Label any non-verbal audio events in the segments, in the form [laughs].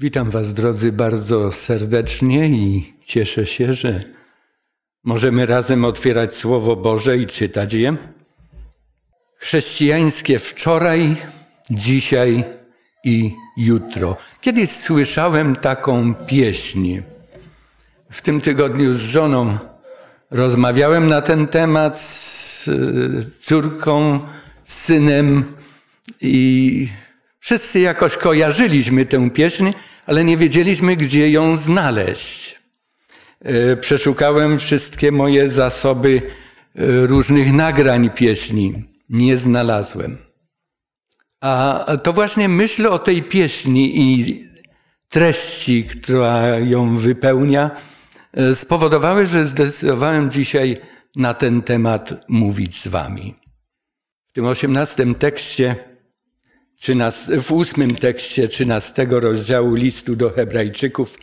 Witam Was, drodzy, bardzo serdecznie i cieszę się, że możemy razem otwierać Słowo Boże i czytać je. Chrześcijańskie wczoraj, dzisiaj i jutro. Kiedyś słyszałem taką pieśń. W tym tygodniu z żoną rozmawiałem na ten temat, z córką, z synem i Wszyscy jakoś kojarzyliśmy tę pieśń, ale nie wiedzieliśmy, gdzie ją znaleźć. E, przeszukałem wszystkie moje zasoby e, różnych nagrań pieśni. Nie znalazłem. A to właśnie myśl o tej pieśni i treści, która ją wypełnia, e, spowodowały, że zdecydowałem dzisiaj na ten temat mówić z Wami. W tym osiemnastym tekście w ósmym tekście trzynastego rozdziału listu do Hebrajczyków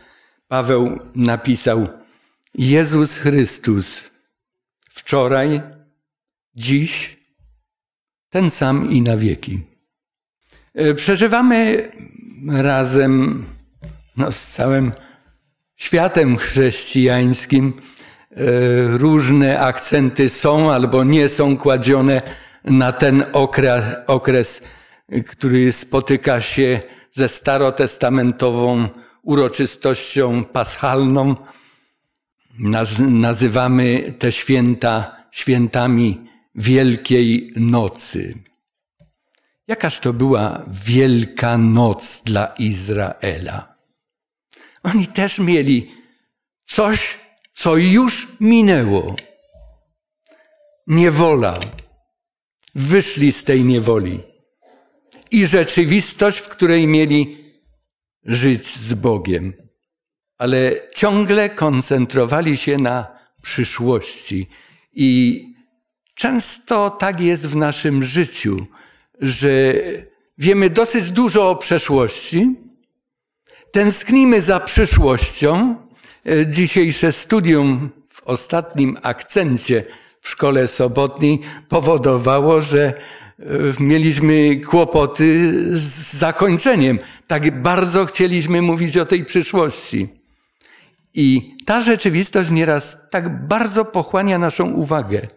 Paweł napisał: Jezus Chrystus wczoraj, dziś, ten sam i na wieki. E, przeżywamy razem no, z całym światem chrześcijańskim. E, różne akcenty są albo nie są kładzione na ten okres, okres który spotyka się ze starotestamentową uroczystością paschalną. Nazywamy te święta świętami Wielkiej Nocy. Jakaż to była Wielka Noc dla Izraela? Oni też mieli coś, co już minęło. Niewola. Wyszli z tej niewoli i rzeczywistość, w której mieli żyć z Bogiem. Ale ciągle koncentrowali się na przyszłości. I często tak jest w naszym życiu, że wiemy dosyć dużo o przeszłości, tęsknimy za przyszłością. Dzisiejsze studium w ostatnim akcencie w szkole sobotniej powodowało, że mieliśmy kłopoty z zakończeniem. Tak bardzo chcieliśmy mówić o tej przyszłości. I ta rzeczywistość nieraz tak bardzo pochłania naszą uwagę,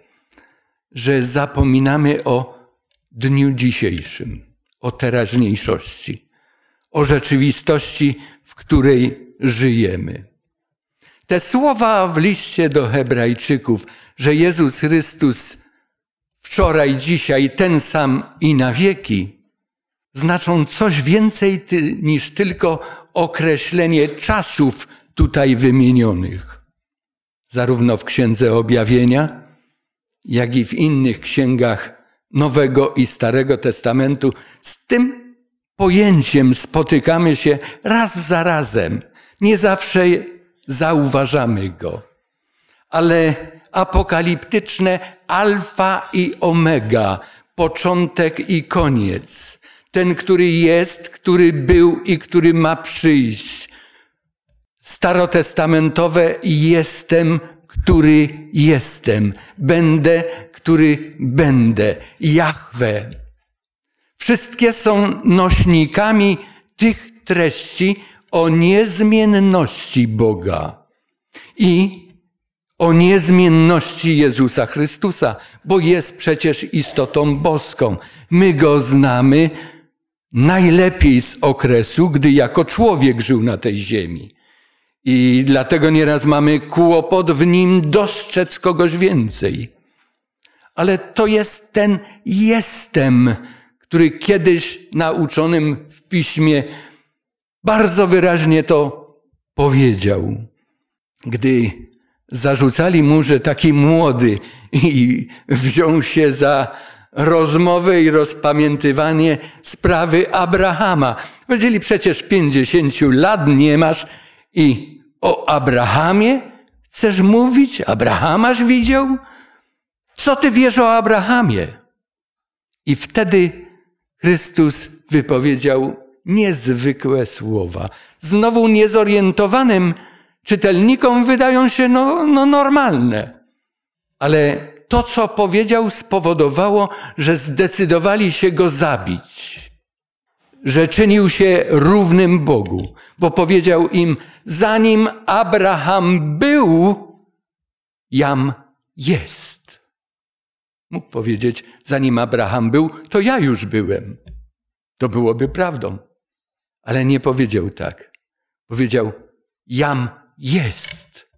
że zapominamy o dniu dzisiejszym, o teraźniejszości, o rzeczywistości, w której żyjemy. Te słowa w liście do Hebrajczyków, że Jezus Chrystus wczoraj, dzisiaj ten sam i na wieki, znaczą coś więcej niż tylko określenie czasów tutaj wymienionych. Zarówno w Księdze Objawienia, jak i w innych księgach Nowego i Starego Testamentu z tym pojęciem spotykamy się raz za razem. Nie zawsze zauważamy go. Ale apokaliptyczne alfa i omega, początek i koniec. Ten, który jest, który był i który ma przyjść. Starotestamentowe jestem, który jestem. Będę, który będę. Jahwe. Wszystkie są nośnikami tych treści o niezmienności Boga. I o niezmienności Jezusa Chrystusa, bo jest przecież istotą boską. My go znamy najlepiej z okresu, gdy jako człowiek żył na tej ziemi. I dlatego nieraz mamy kłopot w nim dostrzec kogoś więcej. Ale to jest ten jestem, który kiedyś nauczonym w piśmie bardzo wyraźnie to powiedział. Gdy Zarzucali mu, że taki młody i wziął się za rozmowę i rozpamiętywanie sprawy Abrahama. Powiedzieli przecież pięćdziesięciu lat nie masz i o Abrahamie chcesz mówić? Abrahamaś widział? Co ty wiesz o Abrahamie? I wtedy Chrystus wypowiedział niezwykłe słowa. Znowu niezorientowanym czytelnikom wydają się no, no normalne. Ale to, co powiedział, spowodowało, że zdecydowali się go zabić. że czynił się równym Bogu, bo powiedział im, zanim Abraham był, jam jest. Mógł powiedzieć, zanim Abraham był, to ja już byłem. To byłoby prawdą. Ale nie powiedział tak. Powiedział, jam jest.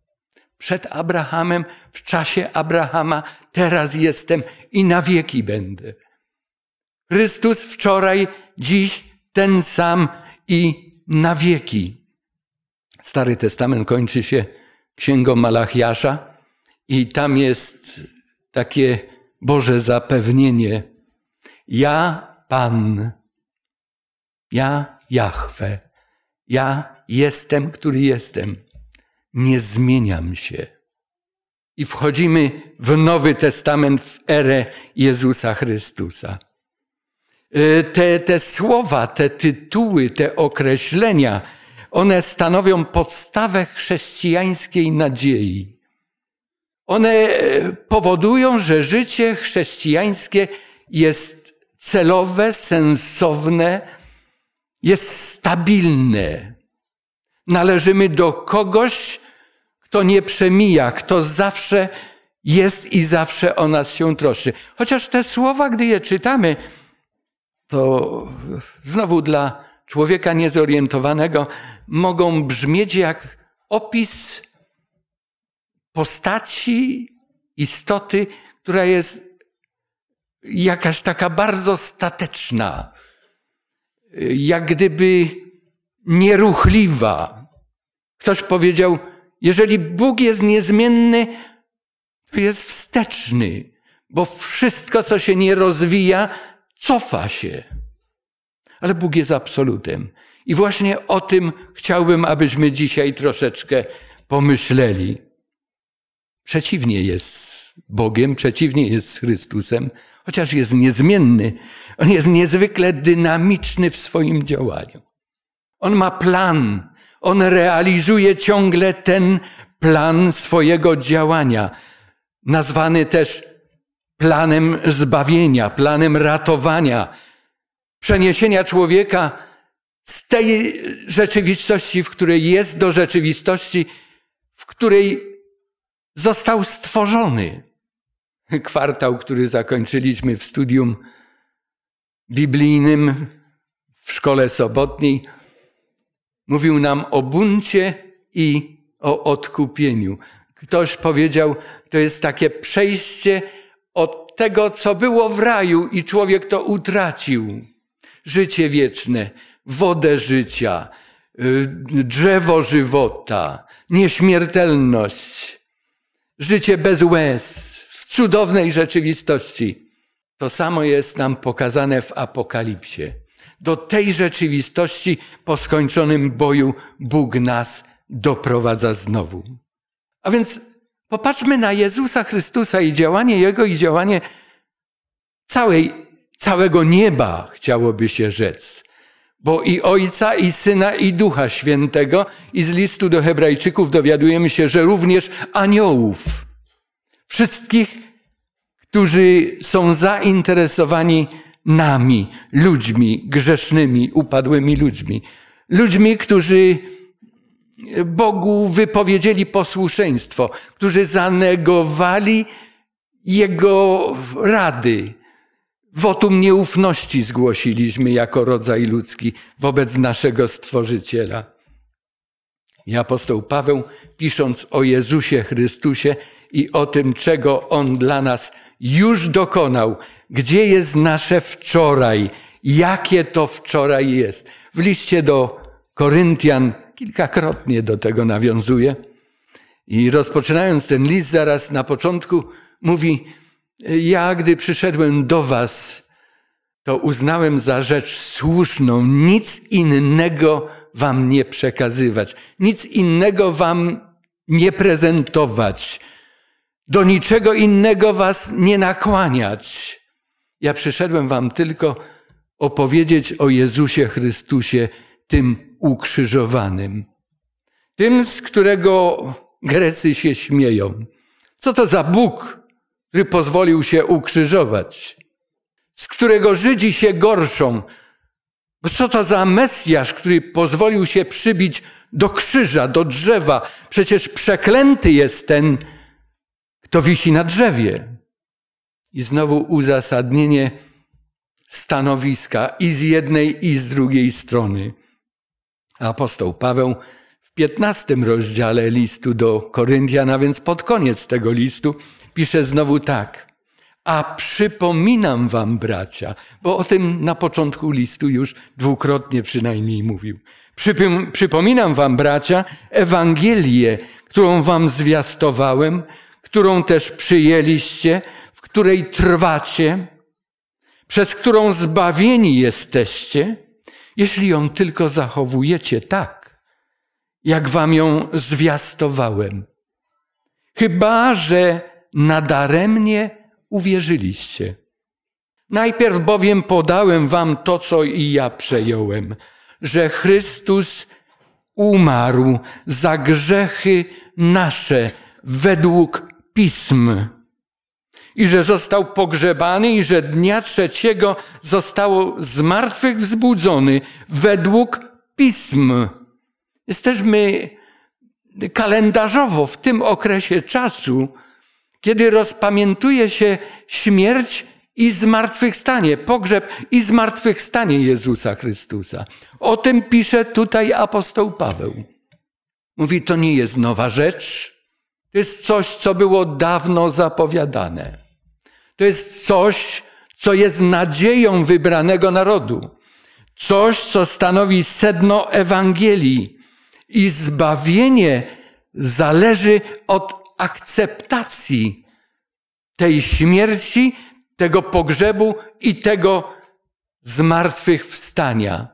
Przed Abrahamem, w czasie Abrahama, teraz jestem i na wieki będę. Chrystus wczoraj, dziś ten sam i na wieki. Stary Testament kończy się księgą Malachiasza i tam jest takie Boże zapewnienie. Ja, Pan, ja, Jahwe, ja jestem, który jestem. Nie zmieniam się. I wchodzimy w Nowy Testament, w erę Jezusa Chrystusa. Y, te, te słowa, te tytuły, te określenia, one stanowią podstawę chrześcijańskiej nadziei. One e, powodują, że życie chrześcijańskie jest celowe, sensowne, jest stabilne. Należymy do kogoś, kto nie przemija, kto zawsze jest i zawsze o nas się troszczy. Chociaż te słowa, gdy je czytamy, to znowu dla człowieka niezorientowanego mogą brzmieć jak opis postaci, istoty, która jest jakaś taka bardzo stateczna, jak gdyby nieruchliwa. Ktoś powiedział, jeżeli Bóg jest niezmienny, to jest wsteczny, bo wszystko, co się nie rozwija, cofa się. Ale Bóg jest absolutem. I właśnie o tym chciałbym, abyśmy dzisiaj troszeczkę pomyśleli. Przeciwnie jest Bogiem, przeciwnie jest Chrystusem, chociaż jest niezmienny. On jest niezwykle dynamiczny w swoim działaniu. On ma plan. On realizuje ciągle ten plan swojego działania, nazwany też planem zbawienia, planem ratowania, przeniesienia człowieka z tej rzeczywistości, w której jest, do rzeczywistości, w której został stworzony. Kwartał, który zakończyliśmy w studium biblijnym w szkole sobotniej, mówił nam o buncie i o odkupieniu. Ktoś powiedział, to jest takie przejście od tego, co było w raju i człowiek to utracił. Życie wieczne, wodę życia, y, drzewo żywota, nieśmiertelność, życie bez łez, w cudownej rzeczywistości. To samo jest nam pokazane w Apokalipsie. Do tej rzeczywistości po skończonym boju Bóg nas doprowadza znowu. A więc Popatrzmy na Jezusa Chrystusa i działanie Jego i działanie całej, całego nieba, chciałoby się rzec. Bo i Ojca, i Syna, i Ducha Świętego, i z listu do Hebrajczyków dowiadujemy się, że również aniołów, wszystkich, którzy są zainteresowani nami, ludźmi grzesznymi, upadłymi ludźmi, ludźmi, którzy Bogu wypowiedzieli posłuszeństwo, którzy zanegowali Jego rady. Wotum nieufności zgłosiliśmy jako rodzaj ludzki wobec naszego Stworzyciela. I apostoł Paweł, pisząc o Jezusie Chrystusie i o tym, czego On dla nas już dokonał, gdzie jest nasze wczoraj, jakie to wczoraj jest. W liście do Koryntian kilkakrotnie do tego nawiązuje. I rozpoczynając ten list, zaraz na początku mówi: Ja, gdy przyszedłem do Was, to uznałem za rzecz słuszną nic innego Wam nie przekazywać, nic innego Wam nie prezentować, do niczego innego Was nie nakłaniać. Ja przyszedłem Wam tylko opowiedzieć o Jezusie Chrystusie, tym ukrzyżowanym. Tym, z którego Grecy się śmieją. Co to za Bóg, który pozwolił się ukrzyżować? Z którego Żydzi się gorszą. Co to za Mesjasz, który pozwolił się przybić do krzyża, do drzewa? Przecież przeklęty jest ten, kto wisi na drzewie. I znowu uzasadnienie stanowiska i z jednej, i z drugiej strony. Apostoł Paweł w piętnastym rozdziale listu do Koryntian, a więc pod koniec tego listu, pisze znowu tak. A przypominam wam, bracia, bo o tym na początku listu już dwukrotnie przynajmniej mówił. Przypominam wam, bracia, Ewangelię, którą wam zwiastowałem, którą też przyjęliście, w której trwacie, przez którą zbawieni jesteście, jeśli ją tylko zachowujecie tak, jak wam ją zwiastowałem. Chyba, że nadaremnie uwierzyliście. Najpierw bowiem podałem wam to, co i ja przejąłem, że Chrystus umarł za grzechy nasze według pism i że został pogrzebany i że dnia trzeciego został z martwych wzbudzony według pism. Jesteśmy kalendarzowo w tym okresie czasu, kiedy rozpamiętuje się śmierć i zmartwychwstanie, pogrzeb i zmartwychwstanie Jezusa Chrystusa. O tym pisze tutaj apostoł Paweł. Mówi, to nie jest nowa rzecz, to jest coś, co było dawno zapowiadane. To jest coś, co jest nadzieją wybranego narodu. Coś, co stanowi sedno Ewangelii. I zbawienie zależy od akceptacji tej śmierci, tego pogrzebu i tego zmartwychwstania.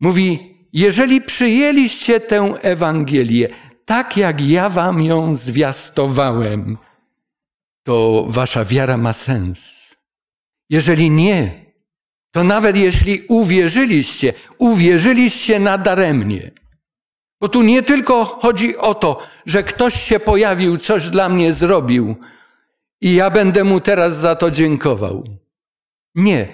Mówi, jeżeli przyjęliście tę Ewangelię, tak jak ja wam ją zwiastowałem, to wasza wiara ma sens. Jeżeli nie, to nawet jeśli uwierzyliście, uwierzyliście nadaremnie. Bo tu nie tylko chodzi o to, że ktoś się pojawił, coś dla mnie zrobił i ja będę mu teraz za to dziękował. Nie.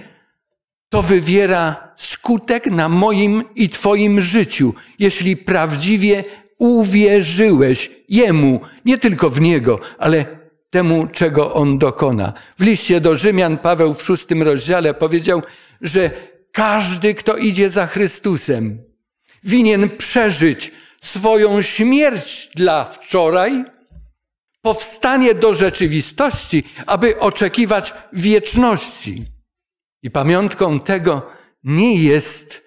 To wywiera skutek na moim i Twoim życiu, jeśli prawdziwie uwierzyłeś Jemu, nie tylko w Niego, ale temu, czego On dokona. W liście do Rzymian Paweł w szóstym rozdziale powiedział, że każdy, kto idzie za Chrystusem, winien przeżyć swoją śmierć dla wczoraj, powstanie do rzeczywistości, aby oczekiwać wieczności. I pamiątką tego nie jest,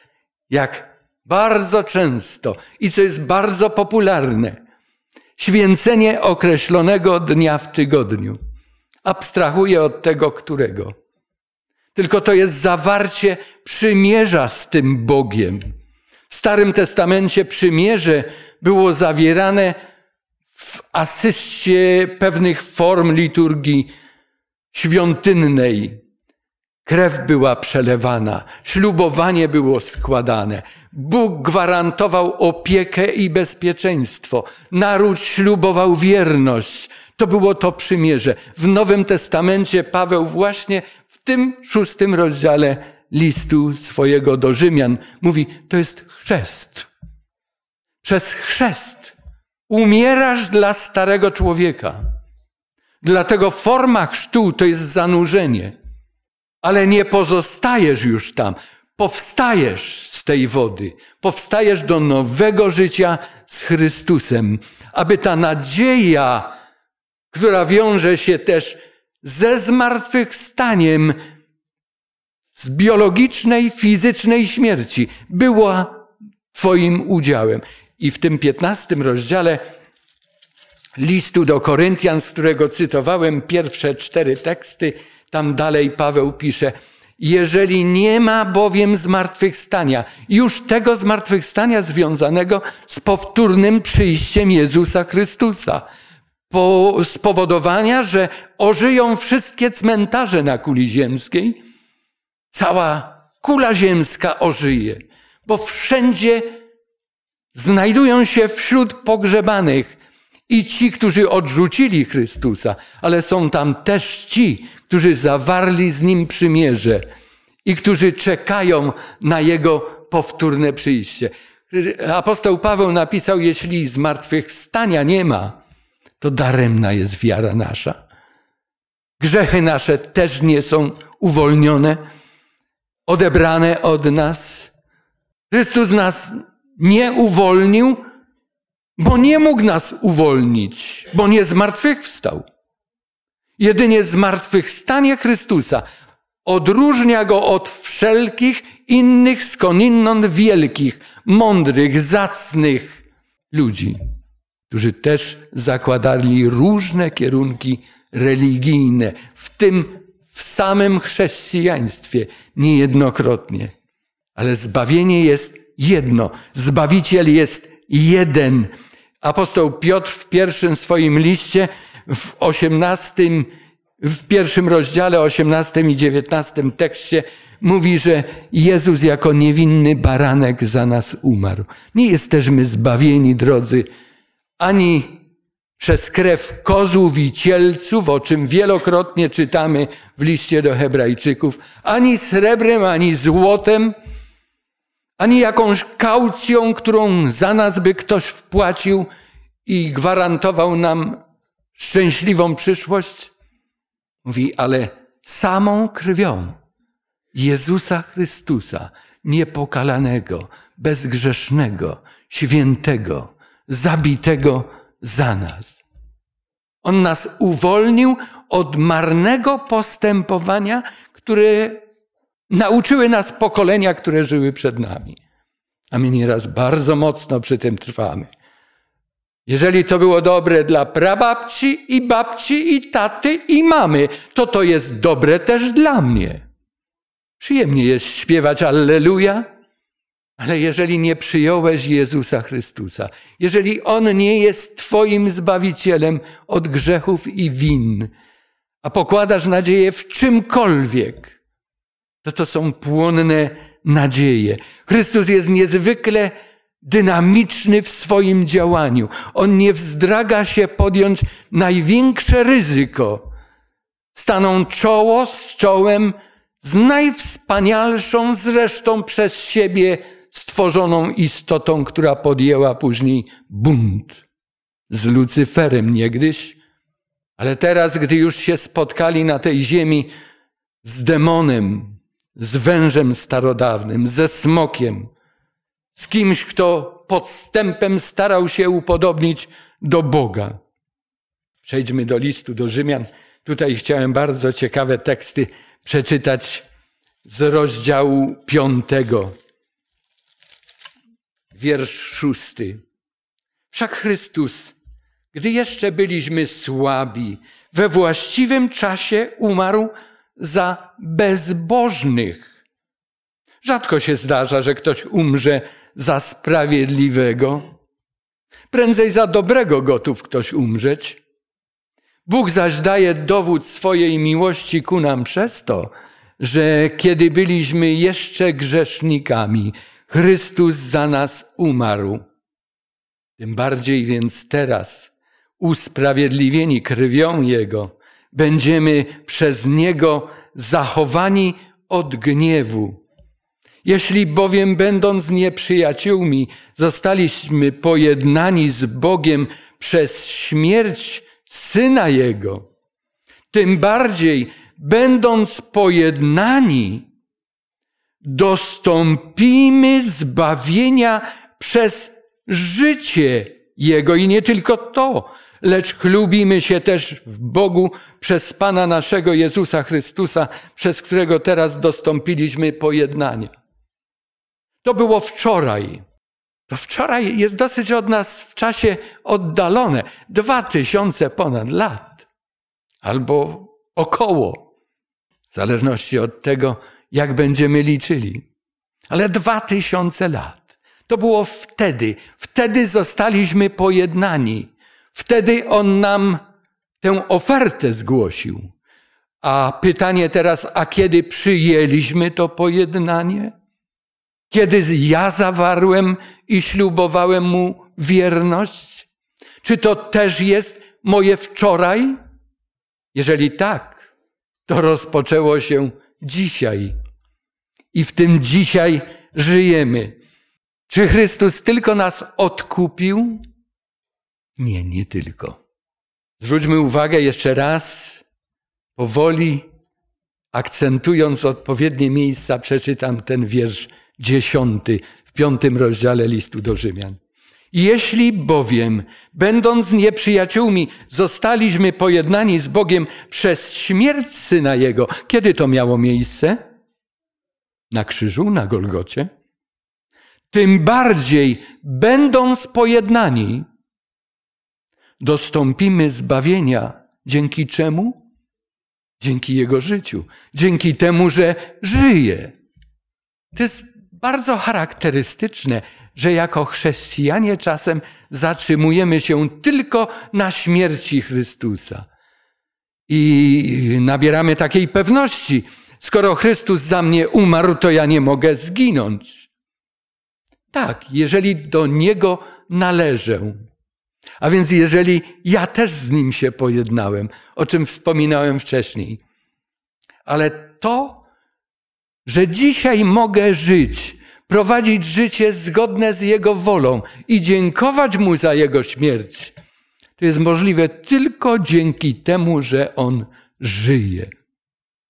jak bardzo często i co jest bardzo popularne, święcenie określonego dnia w tygodniu. Abstrahuję od tego, którego. Tylko to jest zawarcie przymierza z tym Bogiem. W Starym Testamencie przymierze było zawierane w asyście pewnych form liturgii świątynnej. Krew była przelewana, ślubowanie było składane. Bóg gwarantował opiekę i bezpieczeństwo. Naród ślubował wierność. To było to przymierze. W Nowym Testamencie Paweł właśnie w tym szóstym rozdziale listu swojego do Rzymian mówi, to jest chrzest. Przez chrzest umierasz dla starego człowieka. Dlatego forma chrztu to jest zanurzenie ale nie pozostajesz już tam. Powstajesz z tej wody, powstajesz do nowego życia z Chrystusem, aby ta nadzieja, która wiąże się też ze zmartwychwstaniem, z biologicznej, fizycznej śmierci, była Twoim udziałem. I w tym piętnastym rozdziale listu do Koryntian, z którego cytowałem pierwsze cztery teksty, tam dalej Paweł pisze, jeżeli nie ma bowiem zmartwychwstania, już tego zmartwychwstania związanego z powtórnym przyjściem Jezusa Chrystusa, po spowodowania, że ożyją wszystkie cmentarze na kuli ziemskiej, cała kula ziemska ożyje, bo wszędzie znajdują się wśród pogrzebanych i ci, którzy odrzucili Chrystusa, ale są tam też ci, którzy zawarli z Nim przymierze i którzy czekają na Jego powtórne przyjście. Apostoł Paweł napisał, jeśli zmartwychwstania nie ma, to daremna jest wiara nasza. Grzechy nasze też nie są uwolnione, odebrane od nas. Chrystus nas nie uwolnił, bo nie mógł nas uwolnić, bo nie zmartwychwstał. Jedynie zmartwychwstanie Chrystusa odróżnia go od wszelkich innych skądinąd wielkich, mądrych, zacnych ludzi, którzy też zakładali różne kierunki religijne, w tym w samym chrześcijaństwie niejednokrotnie. Ale zbawienie jest jedno. Zbawiciel jest jeden. Apostoł Piotr w pierwszym swoim liście, w osiemnastym, w pierwszym rozdziale, osiemnastym i dziewiętnastym tekście mówi, że Jezus jako niewinny baranek za nas umarł. Nie jesteśmy zbawieni, drodzy, ani przez krew kozłów i cielców, o czym wielokrotnie czytamy w liście do Hebrajczyków, ani srebrem, ani złotem, ani jakąś kaucją, którą za nas by ktoś wpłacił i gwarantował nam szczęśliwą przyszłość. Mówi, ale samą krwią Jezusa Chrystusa, niepokalanego, bezgrzesznego, świętego, zabitego za nas. On nas uwolnił od marnego postępowania, które nauczyły nas pokolenia, które żyły przed nami. A my nieraz bardzo mocno przy tym trwamy. Jeżeli to było dobre dla prababci i babci i taty i mamy, to to jest dobre też dla mnie. Przyjemnie jest śpiewać Alleluja, ale jeżeli nie przyjąłeś Jezusa Chrystusa, jeżeli On nie jest Twoim Zbawicielem od grzechów i win, a pokładasz nadzieję w czymkolwiek, to to są płonne nadzieje. Chrystus jest niezwykle dynamiczny w swoim działaniu. On nie wzdraga się podjąć największe ryzyko. Staną czoło z czołem z najwspanialszą zresztą przez siebie stworzoną istotą, która podjęła później bunt z Lucyferem niegdyś, ale teraz, gdy już się spotkali na tej ziemi z demonem, z wężem starodawnym, ze smokiem, z kimś, kto podstępem starał się upodobnić do Boga. Przejdźmy do listu do Rzymian. Tutaj chciałem bardzo ciekawe teksty przeczytać z rozdziału piątego wiersz szósty. Wszak Chrystus, gdy jeszcze byliśmy słabi, we właściwym czasie umarł za bezbożnych. Rzadko się zdarza, że ktoś umrze za sprawiedliwego. Prędzej za dobrego gotów ktoś umrzeć. Bóg zaś daje dowód swojej miłości ku nam przez to, że kiedy byliśmy jeszcze grzesznikami, Chrystus za nas umarł. Tym bardziej więc teraz, usprawiedliwieni krwią Jego, będziemy przez Niego zachowani od gniewu. Jeśli bowiem będąc nieprzyjaciółmi, zostaliśmy pojednani z Bogiem przez śmierć Syna Jego, tym bardziej będąc pojednani, dostąpimy zbawienia przez życie Jego i nie tylko to, lecz chlubimy się też w Bogu przez Pana naszego Jezusa Chrystusa, przez którego teraz dostąpiliśmy pojednania. To było wczoraj. To wczoraj jest dosyć od nas w czasie oddalone. Dwa tysiące ponad lat. Albo około. W zależności od tego, jak będziemy liczyli. Ale dwa tysiące lat. To było wtedy. Wtedy zostaliśmy pojednani. Wtedy On nam tę ofertę zgłosił. A pytanie teraz, a kiedy przyjęliśmy to pojednanie? Kiedy ja zawarłem i ślubowałem Mu wierność? Czy to też jest moje wczoraj? Jeżeli tak, to rozpoczęło się dzisiaj i w tym dzisiaj żyjemy. Czy Chrystus tylko nas odkupił? Nie, nie tylko. Zwróćmy uwagę jeszcze raz, powoli, akcentując odpowiednie miejsca, przeczytam ten wiersz dziesiąty w piątym rozdziale listu do Rzymian. Jeśli bowiem, będąc nieprzyjaciółmi, zostaliśmy pojednani z Bogiem przez śmierć Syna Jego, kiedy to miało miejsce? Na krzyżu, na Golgocie? Tym bardziej, będąc pojednani, dostąpimy zbawienia. Dzięki czemu? Dzięki Jego życiu. Dzięki temu, że żyje. To jest bardzo charakterystyczne, że jako chrześcijanie czasem zatrzymujemy się tylko na śmierci Chrystusa. I nabieramy takiej pewności, skoro Chrystus za mnie umarł, to ja nie mogę zginąć. Tak, jeżeli do Niego należę. A więc jeżeli ja też z Nim się pojednałem, o czym wspominałem wcześniej. Ale to, że dzisiaj mogę żyć, prowadzić życie zgodne z Jego wolą i dziękować Mu za Jego śmierć, to jest możliwe tylko dzięki temu, że On żyje.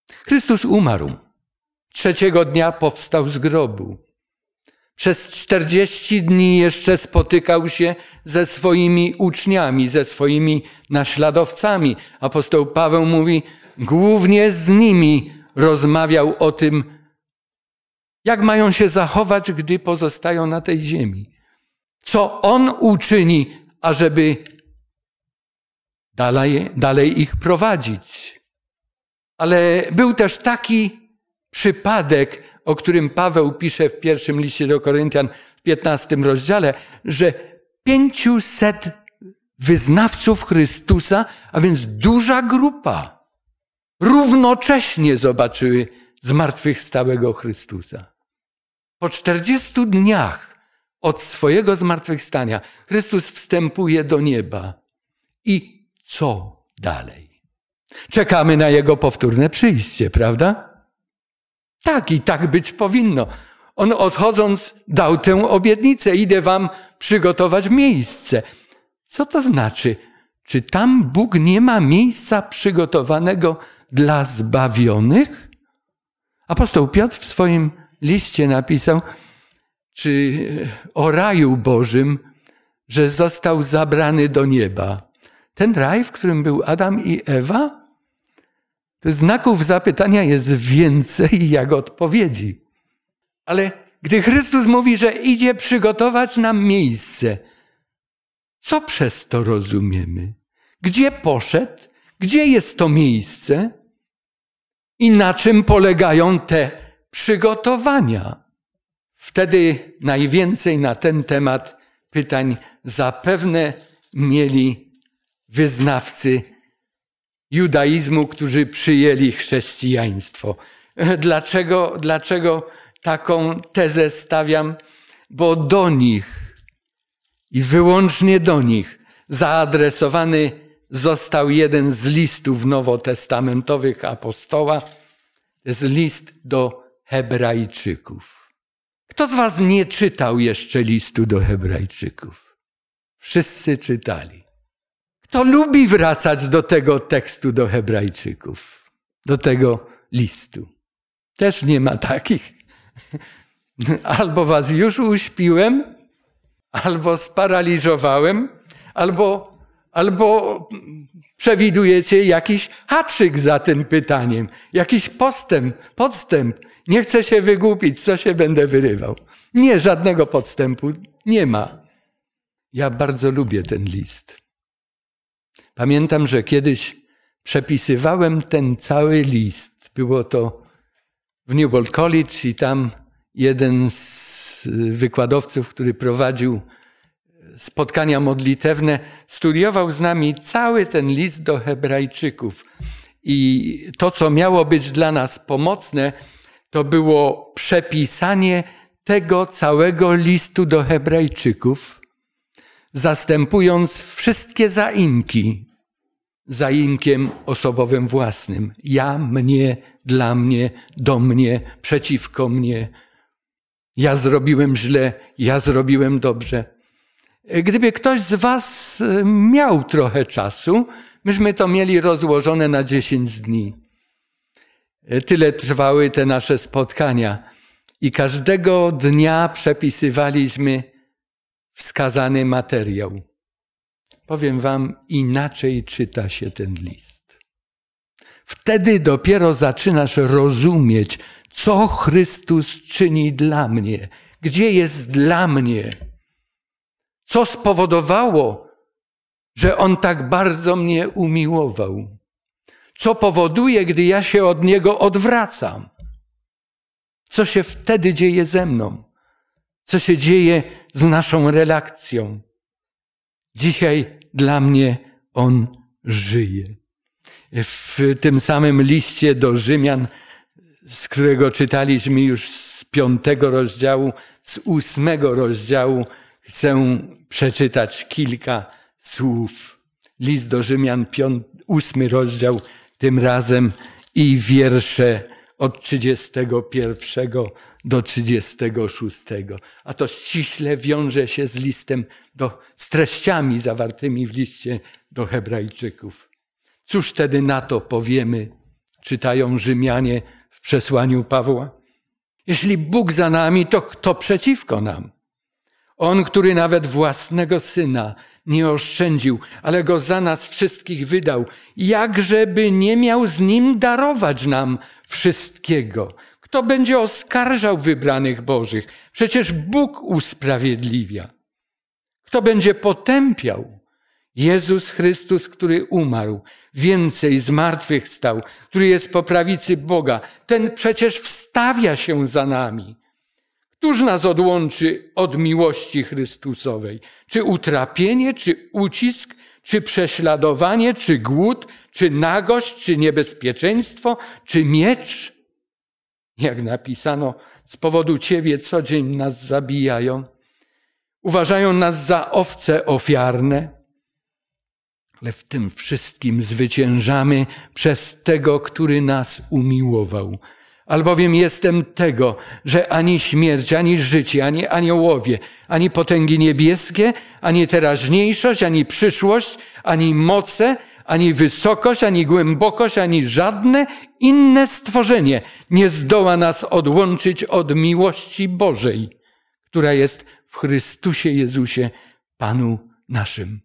Chrystus umarł. Trzeciego dnia powstał z grobu. Przez czterdzieści dni jeszcze spotykał się ze swoimi uczniami, ze swoimi naśladowcami. Apostoł Paweł mówi, głównie z nimi rozmawiał o tym, jak mają się zachować, gdy pozostają na tej ziemi. Co on uczyni, ażeby dalej, dalej ich prowadzić. Ale był też taki przypadek, o którym Paweł pisze w pierwszym liście do Koryntian w 15 rozdziale, że pięciuset wyznawców Chrystusa, a więc duża grupa, równocześnie zobaczyły zmartwychwstałego Chrystusa. Po czterdziestu dniach od swojego zmartwychwstania Chrystus wstępuje do nieba. I co dalej? Czekamy na Jego powtórne przyjście, prawda? Tak i tak być powinno. On odchodząc dał tę obietnicę. Idę wam przygotować miejsce. Co to znaczy? Czy tam Bóg nie ma miejsca przygotowanego dla zbawionych? Apostoł Piotr w swoim liście napisał, czy o raju Bożym, że został zabrany do nieba. Ten raj, w którym był Adam i Ewa, znaków zapytania jest więcej jak odpowiedzi. Ale gdy Chrystus mówi, że idzie przygotować nam miejsce, co przez to rozumiemy? Gdzie poszedł? Gdzie jest to miejsce? I na czym polegają te przygotowania? Wtedy najwięcej na ten temat pytań zapewne mieli wyznawcy judaizmu, którzy przyjęli chrześcijaństwo. Dlaczego, dlaczego taką tezę stawiam? Bo do nich i wyłącznie do nich zaadresowany został jeden z listów nowotestamentowych apostoła. To jest list do Hebrajczyków. Kto z Was nie czytał jeszcze listu do Hebrajczyków? Wszyscy czytali. Kto lubi wracać do tego tekstu do Hebrajczyków, do tego listu? Też nie ma takich. [laughs] Albo was już uśpiłem, albo sparaliżowałem, albo, albo przewidujecie jakiś haczyk za tym pytaniem, jakiś postęp, podstęp. Nie chcę się wygłupić, co się będę wyrywał. Nie, żadnego podstępu nie ma. Ja bardzo lubię ten list. Pamiętam, że kiedyś przepisywałem ten cały list. Było to w Newbold College i tam jeden z wykładowców, który prowadził spotkania modlitewne, studiował z nami cały ten list do Hebrajczyków. I to, co miało być dla nas pomocne, to było przepisanie tego całego listu do Hebrajczyków, zastępując wszystkie zaimki, zaimkiem osobowym własnym. Ja, mnie, dla mnie, do mnie, przeciwko mnie. Ja zrobiłem źle, ja zrobiłem dobrze. Gdyby ktoś z Was e, miał trochę czasu, myśmy to mieli rozłożone na 10 dni. E, tyle trwały te nasze spotkania i każdego dnia przepisywaliśmy wskazany materiał. Powiem Wam, inaczej czyta się ten list. Wtedy dopiero zaczynasz rozumieć, co Chrystus czyni dla mnie, gdzie jest dla mnie, co spowodowało, że On tak bardzo mnie umiłował, co powoduje, gdy ja się od Niego odwracam. Co się wtedy dzieje ze mną? Co się dzieje z naszą relacją? Dzisiaj dla mnie On żyje. W tym samym liście do Rzymian, z którego czytaliśmy już z piątego rozdziału, z ósmego rozdziału, chcę przeczytać kilka słów. List do Rzymian, piąty, ósmy rozdział, tym razem i wiersze od 31 do 36. A to ściśle wiąże się z listem, do, z treściami zawartymi w liście do Hebrajczyków. Cóż wtedy na to powiemy, czytają Rzymianie w przesłaniu Pawła? Jeśli Bóg za nami, to kto przeciwko nam? On, który nawet własnego syna nie oszczędził, ale go za nas wszystkich wydał, jakżeby nie miał z nim darować nam wszystkiego. Kto będzie oskarżał wybranych Bożych? Przecież Bóg usprawiedliwia. Kto będzie potępiał? Jezus Chrystus, który umarł, więcej zmartwychwstał, który jest po prawicy Boga, ten przecież wstawia się za nami. Któż nas odłączy od miłości Chrystusowej? Czy utrapienie, czy ucisk, czy prześladowanie, czy głód, czy nagość, czy niebezpieczeństwo, czy miecz? Jak napisano, z powodu Ciebie co dzień nas zabijają. Uważają nas za owce ofiarne. Ale w tym wszystkim zwyciężamy przez tego, który nas umiłował. Albowiem jestem tego, że ani śmierć, ani życie, ani aniołowie, ani potęgi niebieskie, ani teraźniejszość, ani przyszłość, ani moce, ani wysokość, ani głębokość, ani żadne inne stworzenie nie zdoła nas odłączyć od miłości Bożej, która jest w Chrystusie Jezusie, Panu naszym.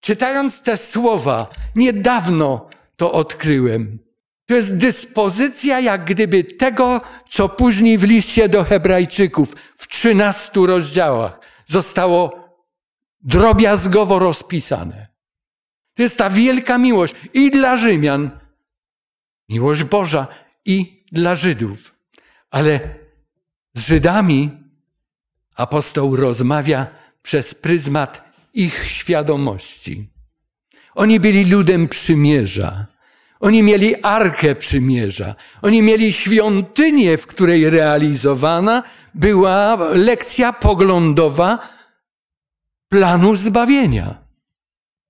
Czytając te słowa, niedawno to odkryłem. To jest dyspozycja jak gdyby tego, co później w liście do Hebrajczyków w trzynastu rozdziałach zostało drobiazgowo rozpisane. To jest ta wielka miłość i dla Rzymian, miłość Boża i dla Żydów. Ale z Żydami apostoł rozmawia przez pryzmat ich świadomości. Oni byli ludem przymierza. Oni mieli arkę przymierza. Oni mieli świątynię, w której realizowana była lekcja poglądowa planu zbawienia.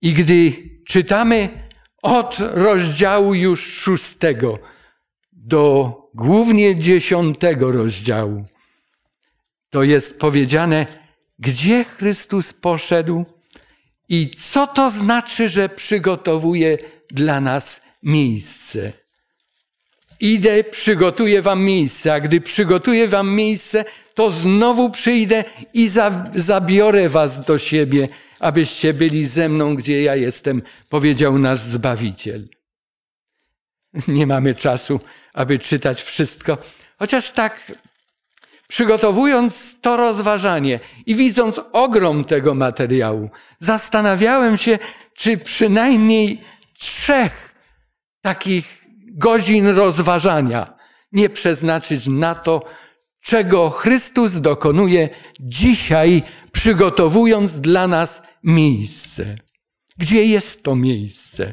I gdy czytamy od rozdziału już szóstego do głównie dziesiątego rozdziału, to jest powiedziane, gdzie Chrystus poszedł i co to znaczy, że przygotowuje dla nas miejsce. Idę, przygotuję wam miejsce, a gdy przygotuję wam miejsce, to znowu przyjdę i zabiorę was do siebie, abyście byli ze mną, gdzie ja jestem, powiedział nasz Zbawiciel. Nie mamy czasu, aby czytać wszystko, chociaż tak przygotowując to rozważanie i widząc ogrom tego materiału, zastanawiałem się, czy przynajmniej trzech takich godzin rozważania nie przeznaczyć na to, czego Chrystus dokonuje dzisiaj, przygotowując dla nas miejsce. Gdzie jest to miejsce?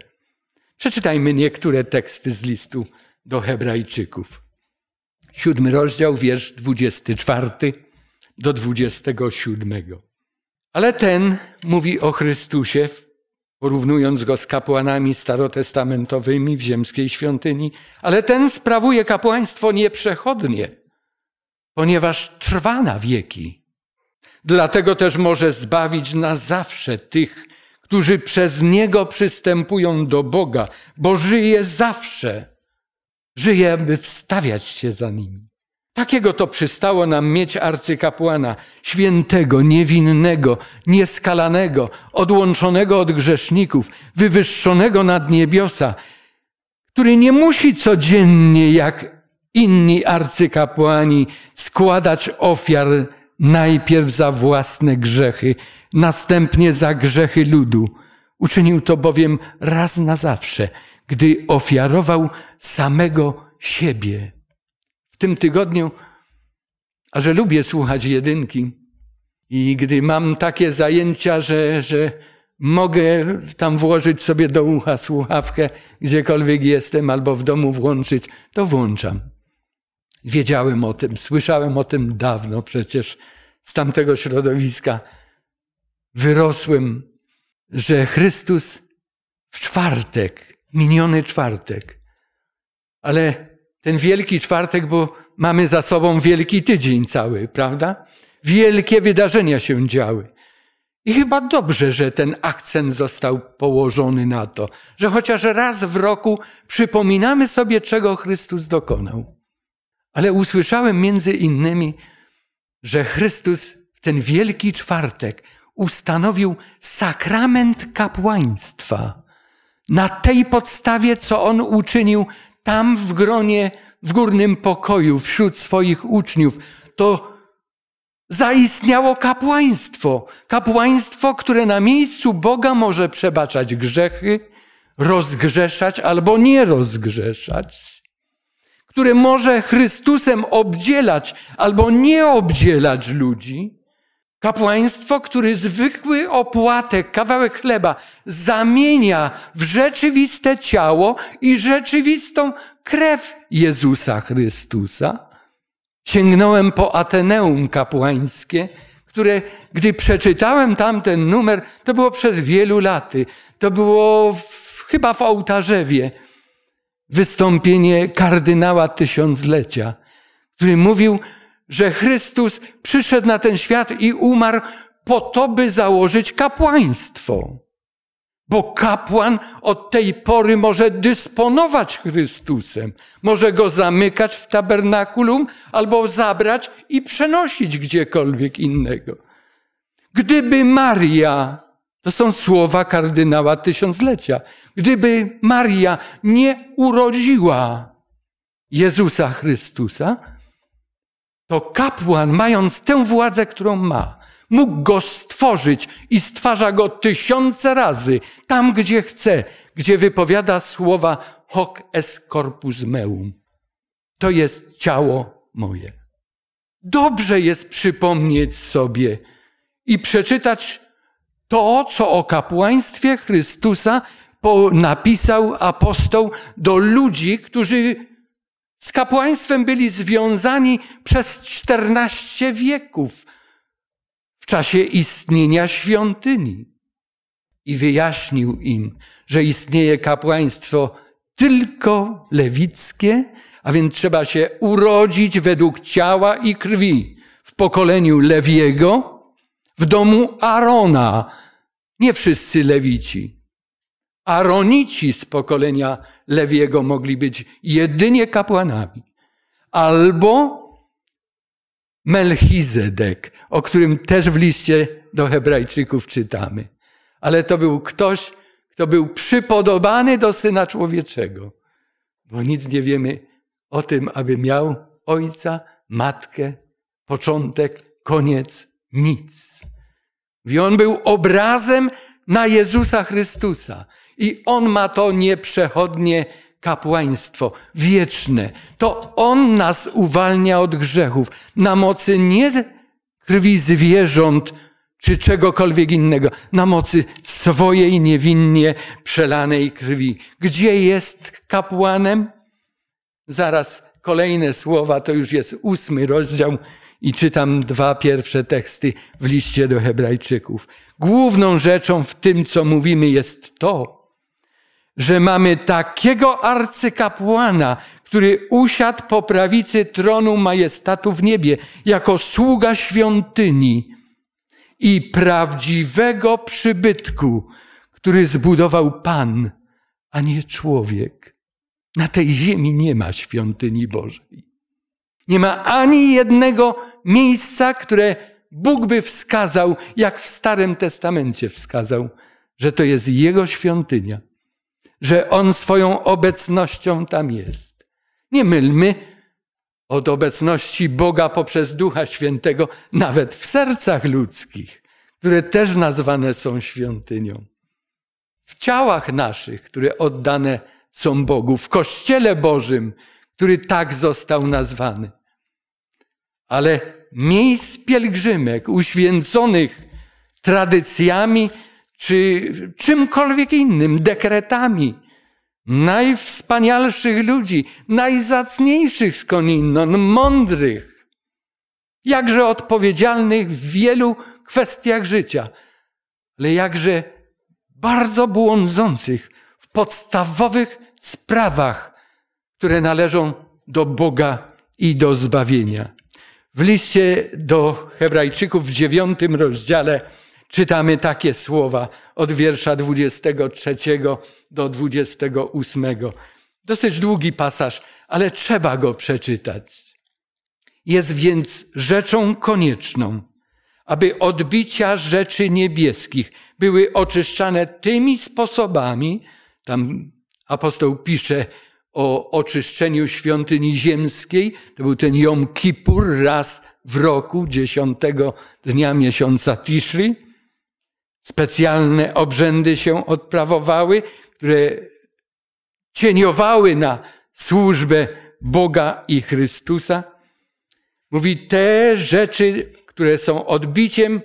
Przeczytajmy niektóre teksty z listu do Hebrajczyków. Siódmy rozdział, wiersz dwudziesty czwarty do dwudziestego siódmego. Ale ten mówi o Chrystusie porównując go z kapłanami starotestamentowymi w ziemskiej świątyni, ale ten sprawuje kapłaństwo nieprzechodnie, ponieważ trwa na wieki. Dlatego też może zbawić na zawsze tych, którzy przez Niego przystępują do Boga, bo żyje zawsze. Żyje, aby wstawiać się za nimi. Takiego to przystało nam mieć arcykapłana, świętego, niewinnego, nieskalanego, odłączonego od grzeszników, wywyższonego nad niebiosa, który nie musi codziennie, jak inni arcykapłani, składać ofiar najpierw za własne grzechy, następnie za grzechy ludu. Uczynił to bowiem raz na zawsze, gdy ofiarował samego siebie. W tym tygodniu, a że lubię słuchać jedynki i gdy mam takie zajęcia, że, że mogę tam włożyć sobie do ucha słuchawkę, gdziekolwiek jestem, albo w domu włączyć, to włączam. Wiedziałem o tym, słyszałem o tym dawno przecież z tamtego środowiska. Wyrosłem, że Chrystus w czwartek, miniony czwartek, ale ten wielki czwartek, bo mamy za sobą wielki tydzień cały, prawda? Wielkie wydarzenia się działy. I chyba dobrze, że ten akcent został położony na to, że chociaż raz w roku przypominamy sobie, czego Chrystus dokonał. Ale usłyszałem między innymi, że Chrystus w ten wielki czwartek ustanowił sakrament kapłaństwa. Na tej podstawie, co on uczynił tam w gronie, w górnym pokoju, wśród swoich uczniów, to zaistniało kapłaństwo. Kapłaństwo, które na miejscu Boga może przebaczać grzechy, rozgrzeszać albo nie rozgrzeszać które może Chrystusem obdzielać albo nie obdzielać ludzi. Kapłaństwo, który zwykły opłatek, kawałek chleba zamienia w rzeczywiste ciało i rzeczywistą krew Jezusa Chrystusa. Sięgnąłem po Ateneum kapłańskie, które, gdy przeczytałem tamten numer, to było przed wielu laty. To było w, chyba w Ołtarzewie wystąpienie kardynała tysiąclecia, który mówił, że Chrystus przyszedł na ten świat i umarł po to, by założyć kapłaństwo. Bo kapłan od tej pory może dysponować Chrystusem, może go zamykać w tabernakulum albo zabrać i przenosić gdziekolwiek innego. Gdyby Maria to są słowa kardynała tysiąclecia. Gdyby Maria nie urodziła Jezusa Chrystusa, to kapłan, mając tę władzę, którą ma, mógł go stworzyć i stwarza go tysiące razy, tam gdzie chce, gdzie wypowiada słowa hoc es corpus meum. To jest ciało moje. Dobrze jest przypomnieć sobie i przeczytać to, co o kapłaństwie Chrystusa napisał apostoł do ludzi, którzy z kapłaństwem byli związani przez 14 wieków w czasie istnienia świątyni. I wyjaśnił im, że istnieje kapłaństwo tylko lewickie, a więc trzeba się urodzić według ciała i krwi w pokoleniu Lewiego, w domu Arona. Nie wszyscy lewici. Aronici z pokolenia Lewiego mogli być jedynie kapłanami. Albo Melchizedek, o którym też w liście do Hebrajczyków czytamy. Ale to był ktoś, kto był przypodobany do Syna Człowieczego, bo nic nie wiemy o tym, aby miał ojca, matkę, początek, koniec, nic. I on był obrazem na Jezusa Chrystusa. I on ma to nieprzechodnie kapłaństwo, wieczne. To on nas uwalnia od grzechów na mocy nie krwi zwierząt czy czegokolwiek innego, na mocy swojej niewinnie przelanej krwi. Gdzie jest kapłanem? Zaraz kolejne słowa, to już jest ósmy rozdział I czytam dwa pierwsze teksty w liście do Hebrajczyków. Główną rzeczą w tym, co mówimy, jest to, że mamy takiego arcykapłana, który usiadł po prawicy tronu majestatu w niebie, jako sługa świątyni i prawdziwego przybytku, który zbudował Pan, a nie człowiek. Na tej ziemi nie ma świątyni Bożej. Nie ma ani jednego miejsca, które Bóg by wskazał, jak w Starym Testamencie wskazał, że to jest Jego świątynia, że On swoją obecnością tam jest. Nie mylmy od obecności Boga poprzez Ducha Świętego, nawet w sercach ludzkich, które też nazwane są świątynią. W ciałach naszych, które oddane są Bogu, w Kościele Bożym, który tak został nazwany. Ale miejsc pielgrzymek uświęconych tradycjami czy czymkolwiek innym, dekretami, najwspanialszych ludzi, najzacniejszych skądinąd, mądrych, jakże odpowiedzialnych w wielu kwestiach życia, ale jakże bardzo błądzących w podstawowych sprawach, które należą do Boga i do zbawienia. W liście do Hebrajczyków w dziewiątym rozdziale czytamy takie słowa od wiersza 23 do 28. Dosyć długi pasaż, ale trzeba go przeczytać. Jest więc rzeczą konieczną, aby odbicia rzeczy niebieskich były oczyszczane tymi sposobami, tam apostoł pisze o oczyszczeniu świątyni ziemskiej, to był ten Jom Kippur raz w roku, dziesiątego dnia miesiąca Tishri. Specjalne obrzędy się odprawowały, które cieniowały na służbę Boga i Chrystusa. Mówi, te rzeczy które są odbiciem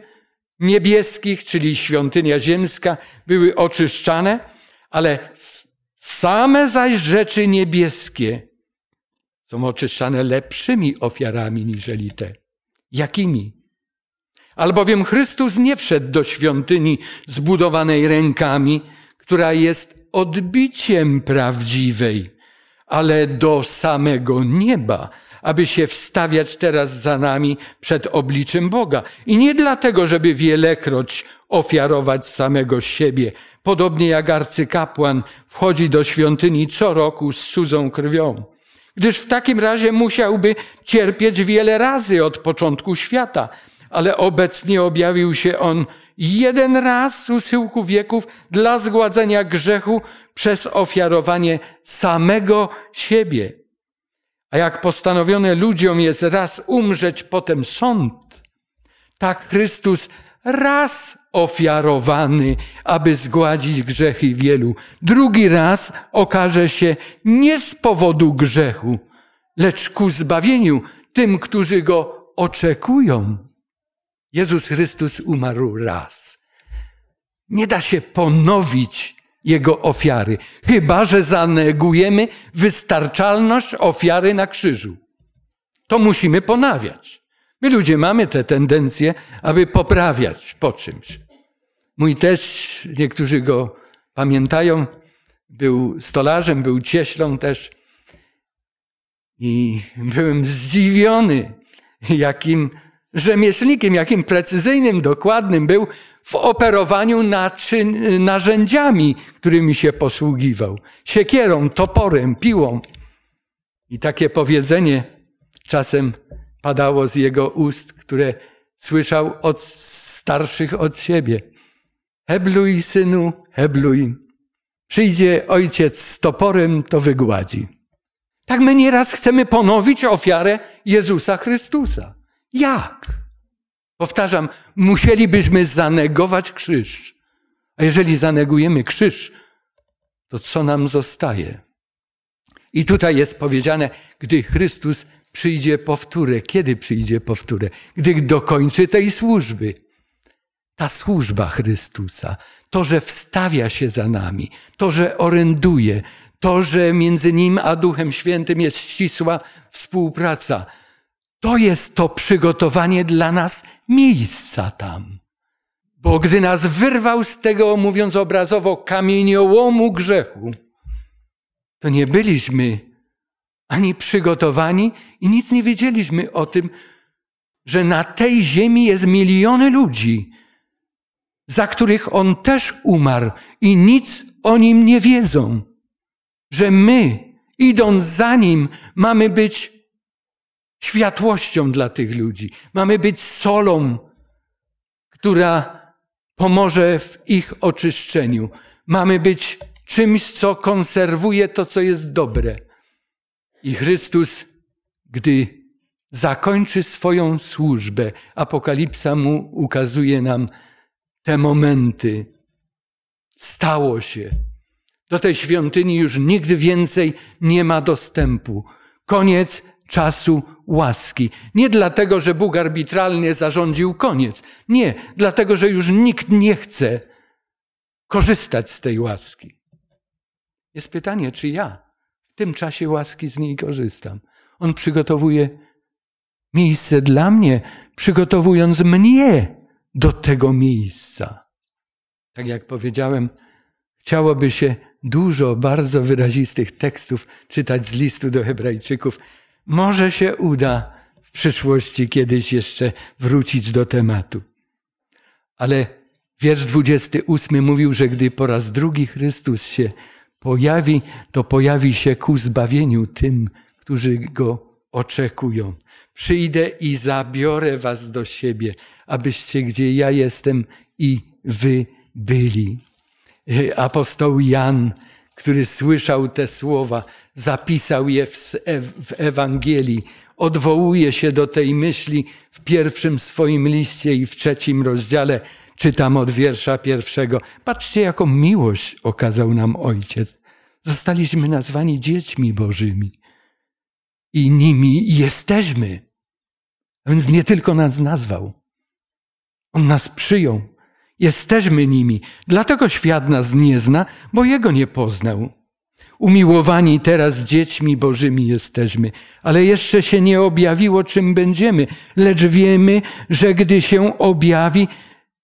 niebieskich, czyli świątynia ziemska, były oczyszczane, ale same zaś rzeczy niebieskie są oczyszczane lepszymi ofiarami niżeli te. Jakimi? Albowiem Chrystus nie wszedł do świątyni zbudowanej rękami, która jest odbiciem prawdziwej, ale do samego nieba, aby się wstawiać teraz za nami przed obliczem Boga. I nie dlatego, żeby wielekroć ofiarować samego siebie, podobnie jak arcykapłan wchodzi do świątyni co roku z cudzą krwią. Gdyż w takim razie musiałby cierpieć wiele razy od początku świata, ale obecnie objawił się on jeden raz z usyłku wieków dla zgładzenia grzechu przez ofiarowanie samego siebie. A jak postanowione ludziom jest raz umrzeć, potem sąd, tak Chrystus raz ofiarowany, aby zgładzić grzechy wielu. Drugi raz okaże się nie z powodu grzechu, lecz ku zbawieniu tym, którzy go oczekują. Jezus Chrystus umarł raz. Nie da się ponowić jego ofiary, chyba że zanegujemy wystarczalność ofiary na krzyżu. To musimy ponawiać. My ludzie mamy tę tendencję, aby poprawiać po czymś. Mój też, niektórzy go pamiętają, był stolarzem, był cieślą też. I byłem zdziwiony, jakim rzemieślnikiem, jakim precyzyjnym, dokładnym był w operowaniu naczyn, narzędziami, którymi się posługiwał. Siekierą, toporem, piłą. I takie powiedzenie czasem padało z jego ust, które słyszał od starszych od siebie. Hebluj, synu, hebluj. Przyjdzie ojciec z toporem, to wygładzi. Tak my nieraz chcemy ponowić ofiarę Jezusa Chrystusa. Jak? Powtarzam, musielibyśmy zanegować krzyż. A jeżeli zanegujemy krzyż, to co nam zostaje? I tutaj jest powiedziane, gdy Chrystus przyjdzie powtórę. Kiedy przyjdzie powtórę? Gdy dokończy tej służby. Ta służba Chrystusa, to, że wstawia się za nami, to, że oręduje, to, że między Nim a Duchem Świętym jest ścisła współpraca, to jest to przygotowanie dla nas miejsca tam. Bo gdy nas wyrwał z tego, mówiąc obrazowo, kamieniołomu grzechu, to nie byliśmy ani przygotowani i nic nie wiedzieliśmy o tym, że na tej ziemi jest miliony ludzi, za których on też umarł i nic o nim nie wiedzą. Że my, idąc za nim, mamy być światłością dla tych ludzi. Mamy być solą, która pomoże w ich oczyszczeniu. Mamy być czymś, co konserwuje to, co jest dobre. I Chrystus, gdy zakończy swoją służbę, Apokalipsa mu ukazuje nam te momenty. Stało się. Do tej świątyni już nigdy więcej nie ma dostępu. Koniec czasu łaski. Nie dlatego, że Bóg arbitralnie zarządził koniec. Nie, dlatego, że już nikt nie chce korzystać z tej łaski. Jest pytanie, czy ja tym czasie łaski z niej korzystam. On przygotowuje miejsce dla mnie, przygotowując mnie do tego miejsca. Tak jak powiedziałem, chciałoby się dużo bardzo wyrazistych tekstów czytać z listu do Hebrajczyków. Może się uda w przyszłości kiedyś jeszcze wrócić do tematu. Ale wiersz 28 mówił, że gdy po raz drugi Chrystus się pojawi, to pojawi się ku zbawieniu tym, którzy go oczekują. Przyjdę i zabiorę was do siebie, abyście gdzie ja jestem i wy byli. Apostoł Jan, który słyszał te słowa, zapisał je w, Ewangelii, odwołuje się do tej myśli w pierwszym swoim liście i w trzecim rozdziale. Czytam od wiersza pierwszego. Patrzcie, jaką miłość okazał nam Ojciec. Zostaliśmy nazwani dziećmi Bożymi i nimi jesteśmy. A więc nie tylko nas nazwał, on nas przyjął. Jesteśmy nimi. Dlatego świat nas nie zna, bo Jego nie poznał. Umiłowani teraz dziećmi Bożymi jesteśmy, ale jeszcze się nie objawiło, czym będziemy, lecz wiemy, że gdy się objawi,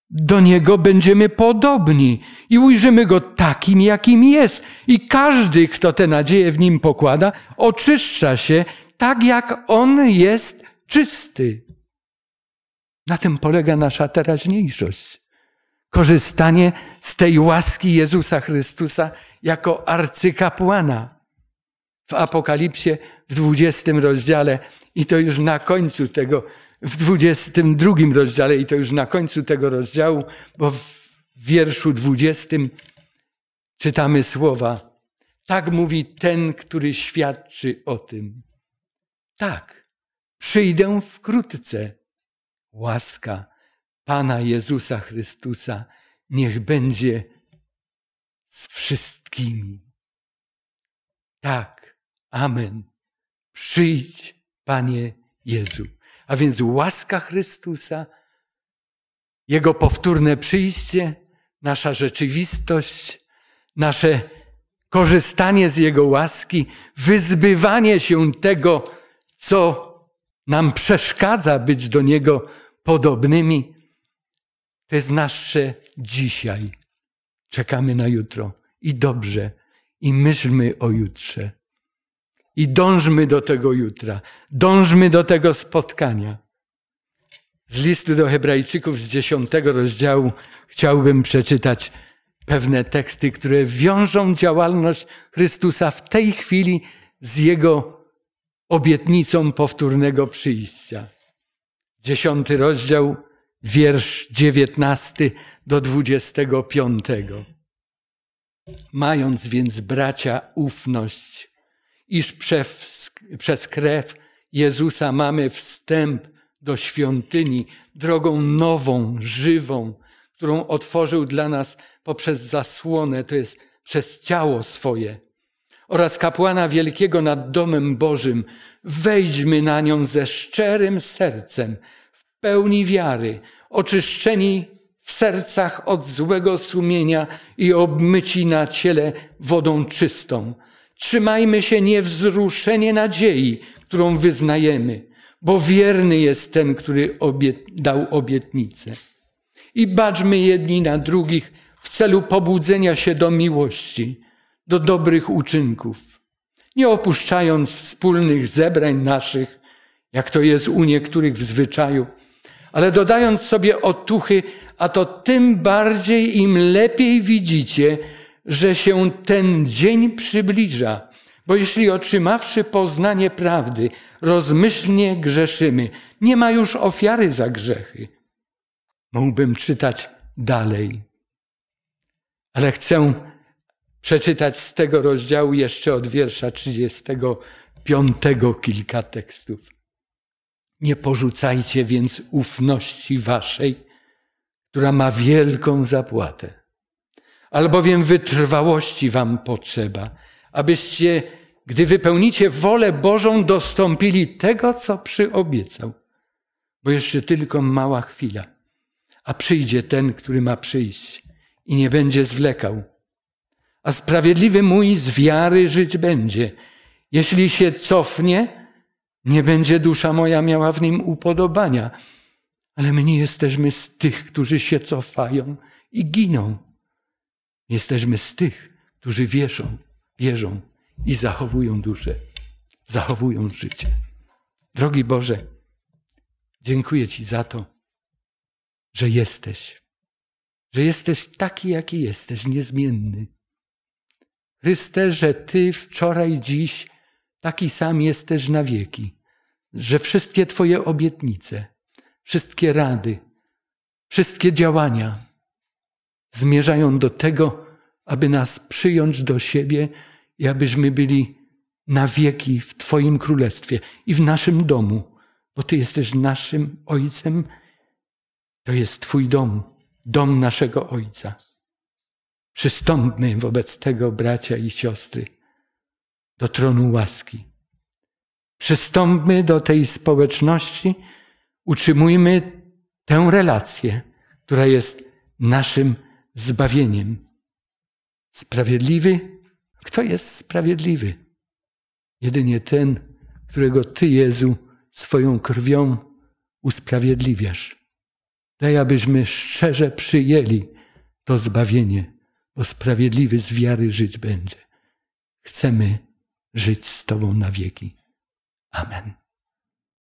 do Niego będziemy podobni i ujrzymy Go takim, jakim jest. I każdy, kto tę nadzieję w Nim pokłada, oczyszcza się tak, jak On jest czysty. Na tym polega nasza teraźniejszość. Korzystanie z tej łaski Jezusa Chrystusa jako arcykapłana. W Apokalipsie w 20 rozdziale i to już na końcu tego, w 22 rozdziale i to już na końcu tego rozdziału, bo w wierszu 20 czytamy słowa. Tak mówi ten, który świadczy o tym. Tak, przyjdę wkrótce łaska Pana Jezusa Chrystusa niech będzie z wszystkimi. Tak, amen. Przyjdź, Panie Jezu. A więc łaska Chrystusa, Jego powtórne przyjście, nasza rzeczywistość, nasze korzystanie z Jego łaski, wyzbywanie się tego, co nam przeszkadza być do Niego podobnymi, to jest nasze dzisiaj. Czekamy na jutro i dobrze, i myślmy o jutrze. I dążmy do tego jutra, dążmy do tego spotkania. Z listu do Hebrajczyków z dziesiątego rozdziału chciałbym przeczytać pewne teksty, które wiążą działalność Chrystusa w tej chwili z Jego obietnicą powtórnego przyjścia. Dziesiąty rozdział, wiersz dziewiętnasty do dwudziestego piątego. Mając więc bracia ufność, iż przez, przez krew Jezusa mamy wstęp do świątyni drogą nową, żywą, którą otworzył dla nas poprzez zasłonę, to jest przez ciało swoje oraz kapłana wielkiego nad domem Bożym, wejdźmy na nią ze szczerym sercem, w pełni wiary, oczyszczeni w sercach od złego sumienia i obmyci na ciele wodą czystą. Trzymajmy się niewzruszenie nadziei, którą wyznajemy, bo wierny jest ten, który obiet, dał obietnicę. I baczmy jedni na drugich w celu pobudzenia się do miłości, do dobrych uczynków, nie opuszczając wspólnych zebrań naszych, jak to jest u niektórych w zwyczaju, ale dodając sobie otuchy, a to tym bardziej im lepiej widzicie, że się ten dzień przybliża. Bo jeśli otrzymawszy poznanie prawdy, rozmyślnie grzeszymy, nie ma już ofiary za grzechy. Mógłbym czytać dalej, ale chcę przeczytać z tego rozdziału jeszcze od wiersza 35 kilka tekstów. Nie porzucajcie więc ufności waszej, która ma wielką zapłatę. Albowiem wytrwałości wam potrzeba, abyście, gdy wypełnicie wolę Bożą, dostąpili tego, co przyobiecał. Bo jeszcze tylko mała chwila, a przyjdzie ten, który ma przyjść i nie będzie zwlekał. A sprawiedliwy mój z wiary żyć będzie. Jeśli się cofnie, nie będzie dusza moja miała w nim upodobania. Ale my nie jesteśmy z tych, którzy się cofają i giną. Jesteśmy z tych, którzy wierzą, wierzą i zachowują duszę, zachowują życie. Drogi Boże, dziękuję Ci za to, że jesteś, że jesteś taki, jaki jesteś, niezmienny. Chryste, że Ty wczoraj, dziś taki sam jesteś na wieki, że wszystkie Twoje obietnice, wszystkie rady, wszystkie działania zmierzają do tego, aby nas przyjąć do siebie i abyśmy byli na wieki w Twoim królestwie i w naszym domu, bo Ty jesteś naszym Ojcem. To jest Twój dom, dom naszego Ojca. Przystąpmy wobec tego, bracia i siostry, do tronu łaski. Przystąpmy do tej społeczności, utrzymujmy tę relację, która jest naszym zbawieniem. Sprawiedliwy? Kto jest sprawiedliwy? Jedynie ten, którego Ty, Jezu, swoją krwią usprawiedliwiasz. Daj, abyśmy szczerze przyjęli to zbawienie, bo sprawiedliwy z wiary żyć będzie. Chcemy żyć z Tobą na wieki. Amen.